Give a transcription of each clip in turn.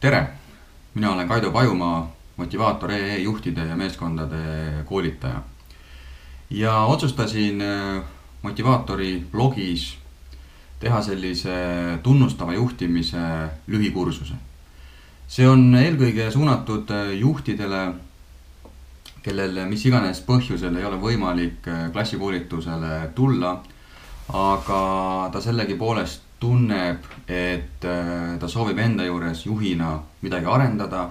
tere, mina olen Kaido Pajumaa, motivaator EE juhtide ja meeskondade koolitaja. ja otsustasin äh, motivaatori blogis teha sellise tunnustava juhtimise lühikursuse. see on eelkõige suunatud äh, juhtidele, kellel mis iganes põhjusel ei ole võimalik äh, klassikoolitusele tulla, aga ta sellegipoolest tunneb, et äh, ta soovib enda juures juhina midagi arendada.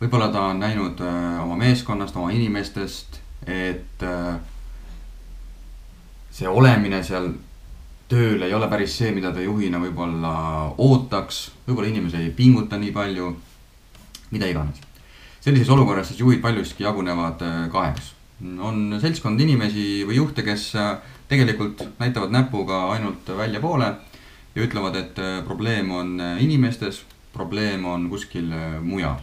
võib-olla ta on näinud äh, oma meeskonnast, oma inimestest, et äh, see olemine seal tööl ei ole päris see, mida ta juhina võib-olla ootaks, võib-olla inimesed ei pinguta nii palju, mida iganes. sellises olukorras siis juhid paljuski jagunevad kaheks. on seltskond inimesi või juhte, kes tegelikult näitavad näpuga ainult väljapoole ja ütlevad, et äh, probleem on äh, inimestes, probleem on kuskil äh, mujal.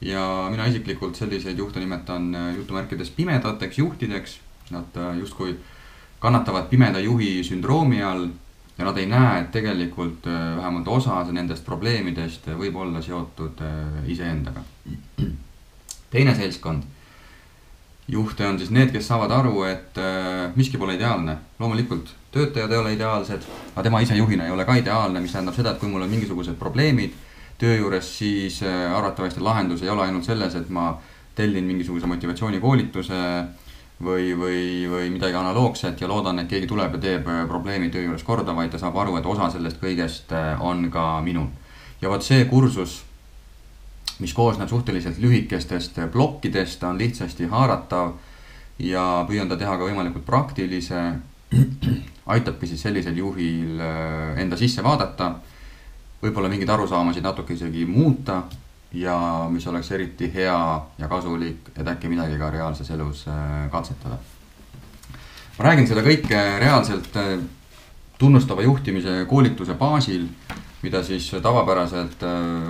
ja mina isiklikult selliseid juhte nimetan jutumärkides pimedateks juhtideks. Nad justkui kannatavad pimeda juhi sündroomi all ja nad ei näe, et tegelikult vähemalt osa nendest probleemidest võib olla seotud iseendaga. teine seltskond juhte on siis need, kes saavad aru, et miski pole ideaalne. loomulikult töötajad ei ole ideaalsed, aga tema ise juhina ei ole ka ideaalne, mis tähendab seda, et kui mul on mingisugused probleemid töö juures, siis äh, arvatavasti lahendus ei ole ainult selles, et ma tellin mingisuguse motivatsioonikoolituse või, või, või midagi analoogset ja loodan, et keegi tuleb ja teeb äh, probleemi töö juures korda, vaid ta saab aru, et osa sellest kõigest äh, on ka minul. ja vot see kursus, mis koosneb suhteliselt lühikestest plokkidest, on lihtsasti haaratav ja püüan ta teha ka võimalikult praktilise aitabki siis sellisel juhil äh, enda sisse vaadata, võib-olla mingeid arusaamasid natuke isegi muuta ja mis oleks eriti hea ja kasulik, et äkki midagi ka reaalses elus äh, katsetada. ma räägin seda kõike reaalselt äh, tunnustava juhtimise koolituse baasil, mida siis tavapäraselt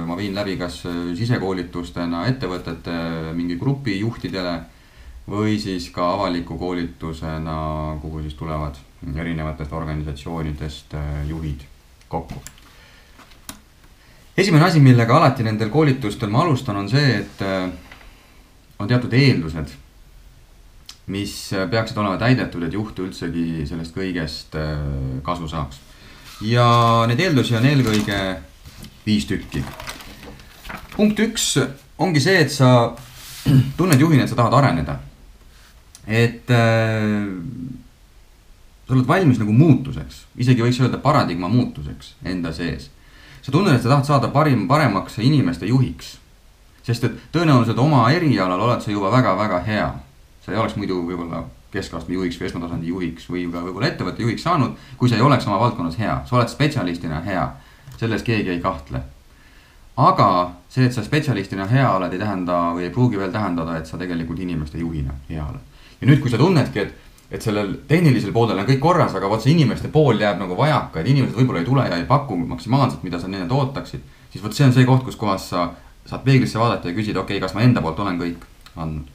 ma viin läbi kas sisekoolitustena ettevõtete mingi grupi juhtidele või siis ka avaliku koolitusena, kuhu siis tulevad erinevatest organisatsioonidest äh, juhid kokku. esimene asi, millega alati nendel koolitustel ma alustan, on see, et äh, on teatud eeldused, mis äh, peaksid olema täidetud, et juht üldsegi sellest kõigest kasu saaks. Ja neid eeldusi on eelkõige viis tükki. punkt üks ongi see, et sa tunned juhina, et sa tahad areneda. et äh, sa oled valmis nagu muutuseks, isegi võiks öelda paradigma muutuseks enda sees. sa tunned, et sa tahad saada parim, paremaks inimeste juhiks. sest et tõenäoliselt oma erialal oled sa juba väga-väga hea. sa ei oleks muidu võib-olla keskastme juhiks või esmatasandi juhiks või ka võib-olla ettevõtte juhiks saanud, kui sa ei oleks oma valdkonnas hea, sa oled spetsialistina hea, selles keegi ei kahtle. aga see, et sa spetsialistina hea oled, ei tähenda või ei pruugi veel tähendada, et sa tegelikult inimeste juhina hea oled. ja nüüd, kui sa tunnedki, et et sellel tehnilisel poolel on kõik korras, aga vot see inimeste pool jääb nagu vajaka, et inimesed võib-olla ei tule ja ei paku maksimaalselt, mida sa nendelt ootaksid. siis vot see on see koht, kus kohas sa saad peeglisse vaadata ja küsida, okei okay,, kas ma enda poolt olen kõik andnud.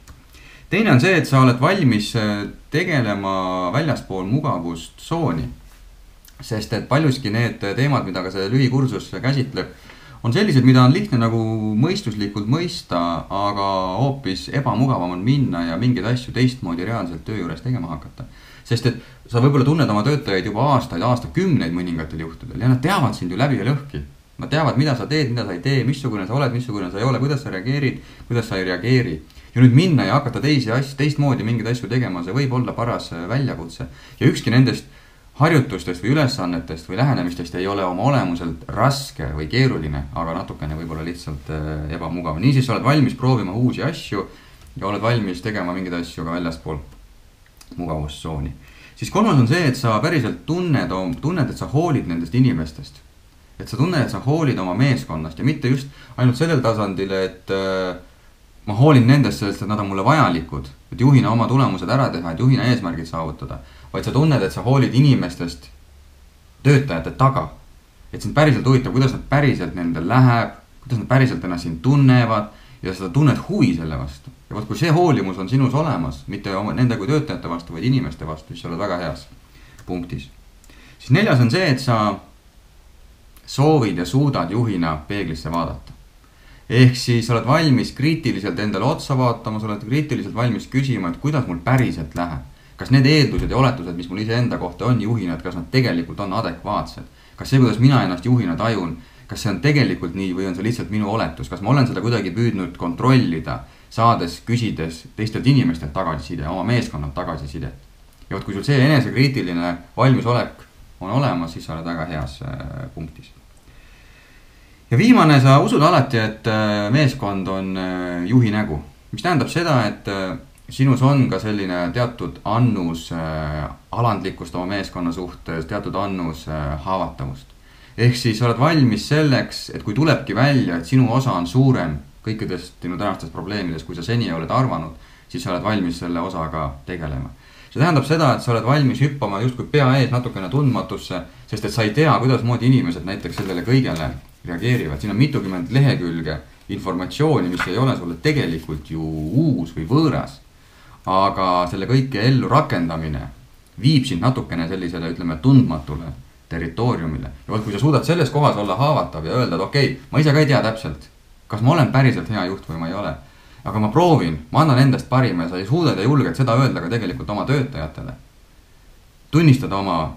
Teine on see, et sa oled valmis äh, tegelema väljaspool mugavustsooni. sest et paljuski need teemad, mida ka see lühikursus käsitleb on sellised, mida on lihtne nagu mõistuslikult mõista, aga hoopis ebamugavam on minna ja mingeid asju teistmoodi reaalselt töö juures tegema hakata. sest et sa võib-olla tunned oma töötajaid juba aastaid, aastakümneid mõningatel juhtudel ja nad teavad sind ju läbi ja lõhki. Nad teavad, mida sa teed, mida sa ei tee, missugune sa oled, missugune sa ei ole, kuidas sa reageerid, kuidas sa ei reageeri. ja nüüd minna ja hakata teisi asju, teistmoodi mingeid asju tegema, see võib olla paras väljakutse ja ükski nendest harjutustest või ülesannetest või lähenemistest ei ole oma olemuselt raske või keeruline, aga natukene võib-olla lihtsalt äh, ebamugav. niisiis sa oled valmis proovima uusi asju ja oled valmis tegema mingeid asju ka väljaspool mugavustsooni. siis kolmas on see, et sa päriselt tunned, tunned, et sa hoolid nendest inimestest. Et sa tunned, et sa hoolid oma meeskonnast ja mitte just ainult sellel tasandil, et äh, ma hoolin nendest, sest et nad on mulle vajalikud, et juhina oma tulemused ära teha, et juhina eesmärgid saavutada vaid sa tunned, et sa hoolid inimestest töötajate taga. et sind päriselt huvitab, kuidas nad päriselt nendel läheb, kuidas nad päriselt ennast siin tunnevad ja sa tunned huvi selle vastu. ja vot, kui see hoolimus on sinus olemas, mitte oma, nende kui töötajate vastu, vaid inimeste vastu, siis sa oled väga heas punktis. siis neljas on see, et sa soovid ja suudad juhina peeglisse vaadata. ehk siis oled valmis kriitiliselt endale otsa vaatama, sa oled kriitiliselt valmis küsima, et kuidas mul päriselt läheb. kas need eeldused ja oletused, mis mul iseenda kohta on juhina, et kas nad tegelikult on adekvaatsed? kas see, kuidas mina ennast juhina tajun, kas see on tegelikult nii või on see lihtsalt minu oletus, kas ma olen seda kuidagi püüdnud kontrollida, saades, küsides teistelt inimestelt tagasiside, oma meeskonnalt tagasisidet. ja vot, kui sul see enesekriitiline valmisolek on olemas, siis sa oled väga heas äh, punktis ja viimane, sa usud alati, et äh, meeskond on äh, juhi nägu, mis tähendab seda, et sinus on ka selline teatud annus alandlikkust oma meeskonna suhtes, teatud annus haavatavust. ehk siis oled valmis selleks, et kui tulebki välja, et sinu osa on suurem kõikidest sinu tänastest probleemidest, kui sa seni oled arvanud, siis sa oled valmis selle osaga tegelema. See tähendab seda, et sa oled valmis hüppama justkui pea ees natukene tundmatusse, sest et sa ei tea, kuidasmoodi inimesed näiteks sellele kõigele reageerivad, siin on mitukümmend lehekülge informatsiooni, mis ei ole sulle tegelikult ju uus või võõras. aga selle kõike ellu rakendamine viib sind natukene sellisele, ütleme, tundmatule territooriumile. ja vot, kui sa suudad selles kohas olla haavatav ja öelda, et okei okay,, ma ise ka ei tea täpselt, kas ma olen päriselt hea juht või ma ei ole. Aga ma proovin, ma annan endast parima ja sa ei suuda ja julged seda öelda ka tegelikult oma töötajatele. tunnistada oma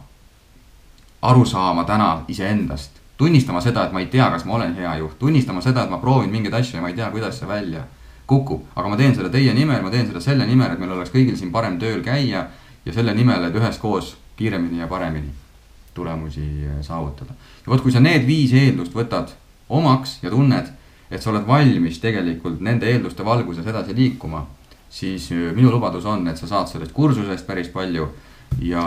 arusaama täna iseendast tunnistama seda, et ma ei tea, kas ma olen hea juht, tunnistama seda, et ma proovin mingeid asju ja ma ei tea, kuidas see välja kukub. aga ma teen seda teie nimel, ma teen seda selle nimel, et meil oleks kõigil siin parem tööl käia ja selle nimel, et üheskoos kiiremini ja paremini tulemusi saavutada. ja vot, kui sa need viis eeldust võtad omaks ja tunned, et sa oled valmis tegelikult nende eelduste valguses edasi liikuma, siis äh, minu lubadus on, et sa saad sellest kursusest päris palju ja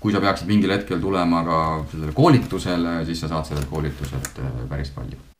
kui sa peaksid mingil hetkel tulema ka sellele koolitusele, siis sa saad sellelt koolituselt äh, päris palju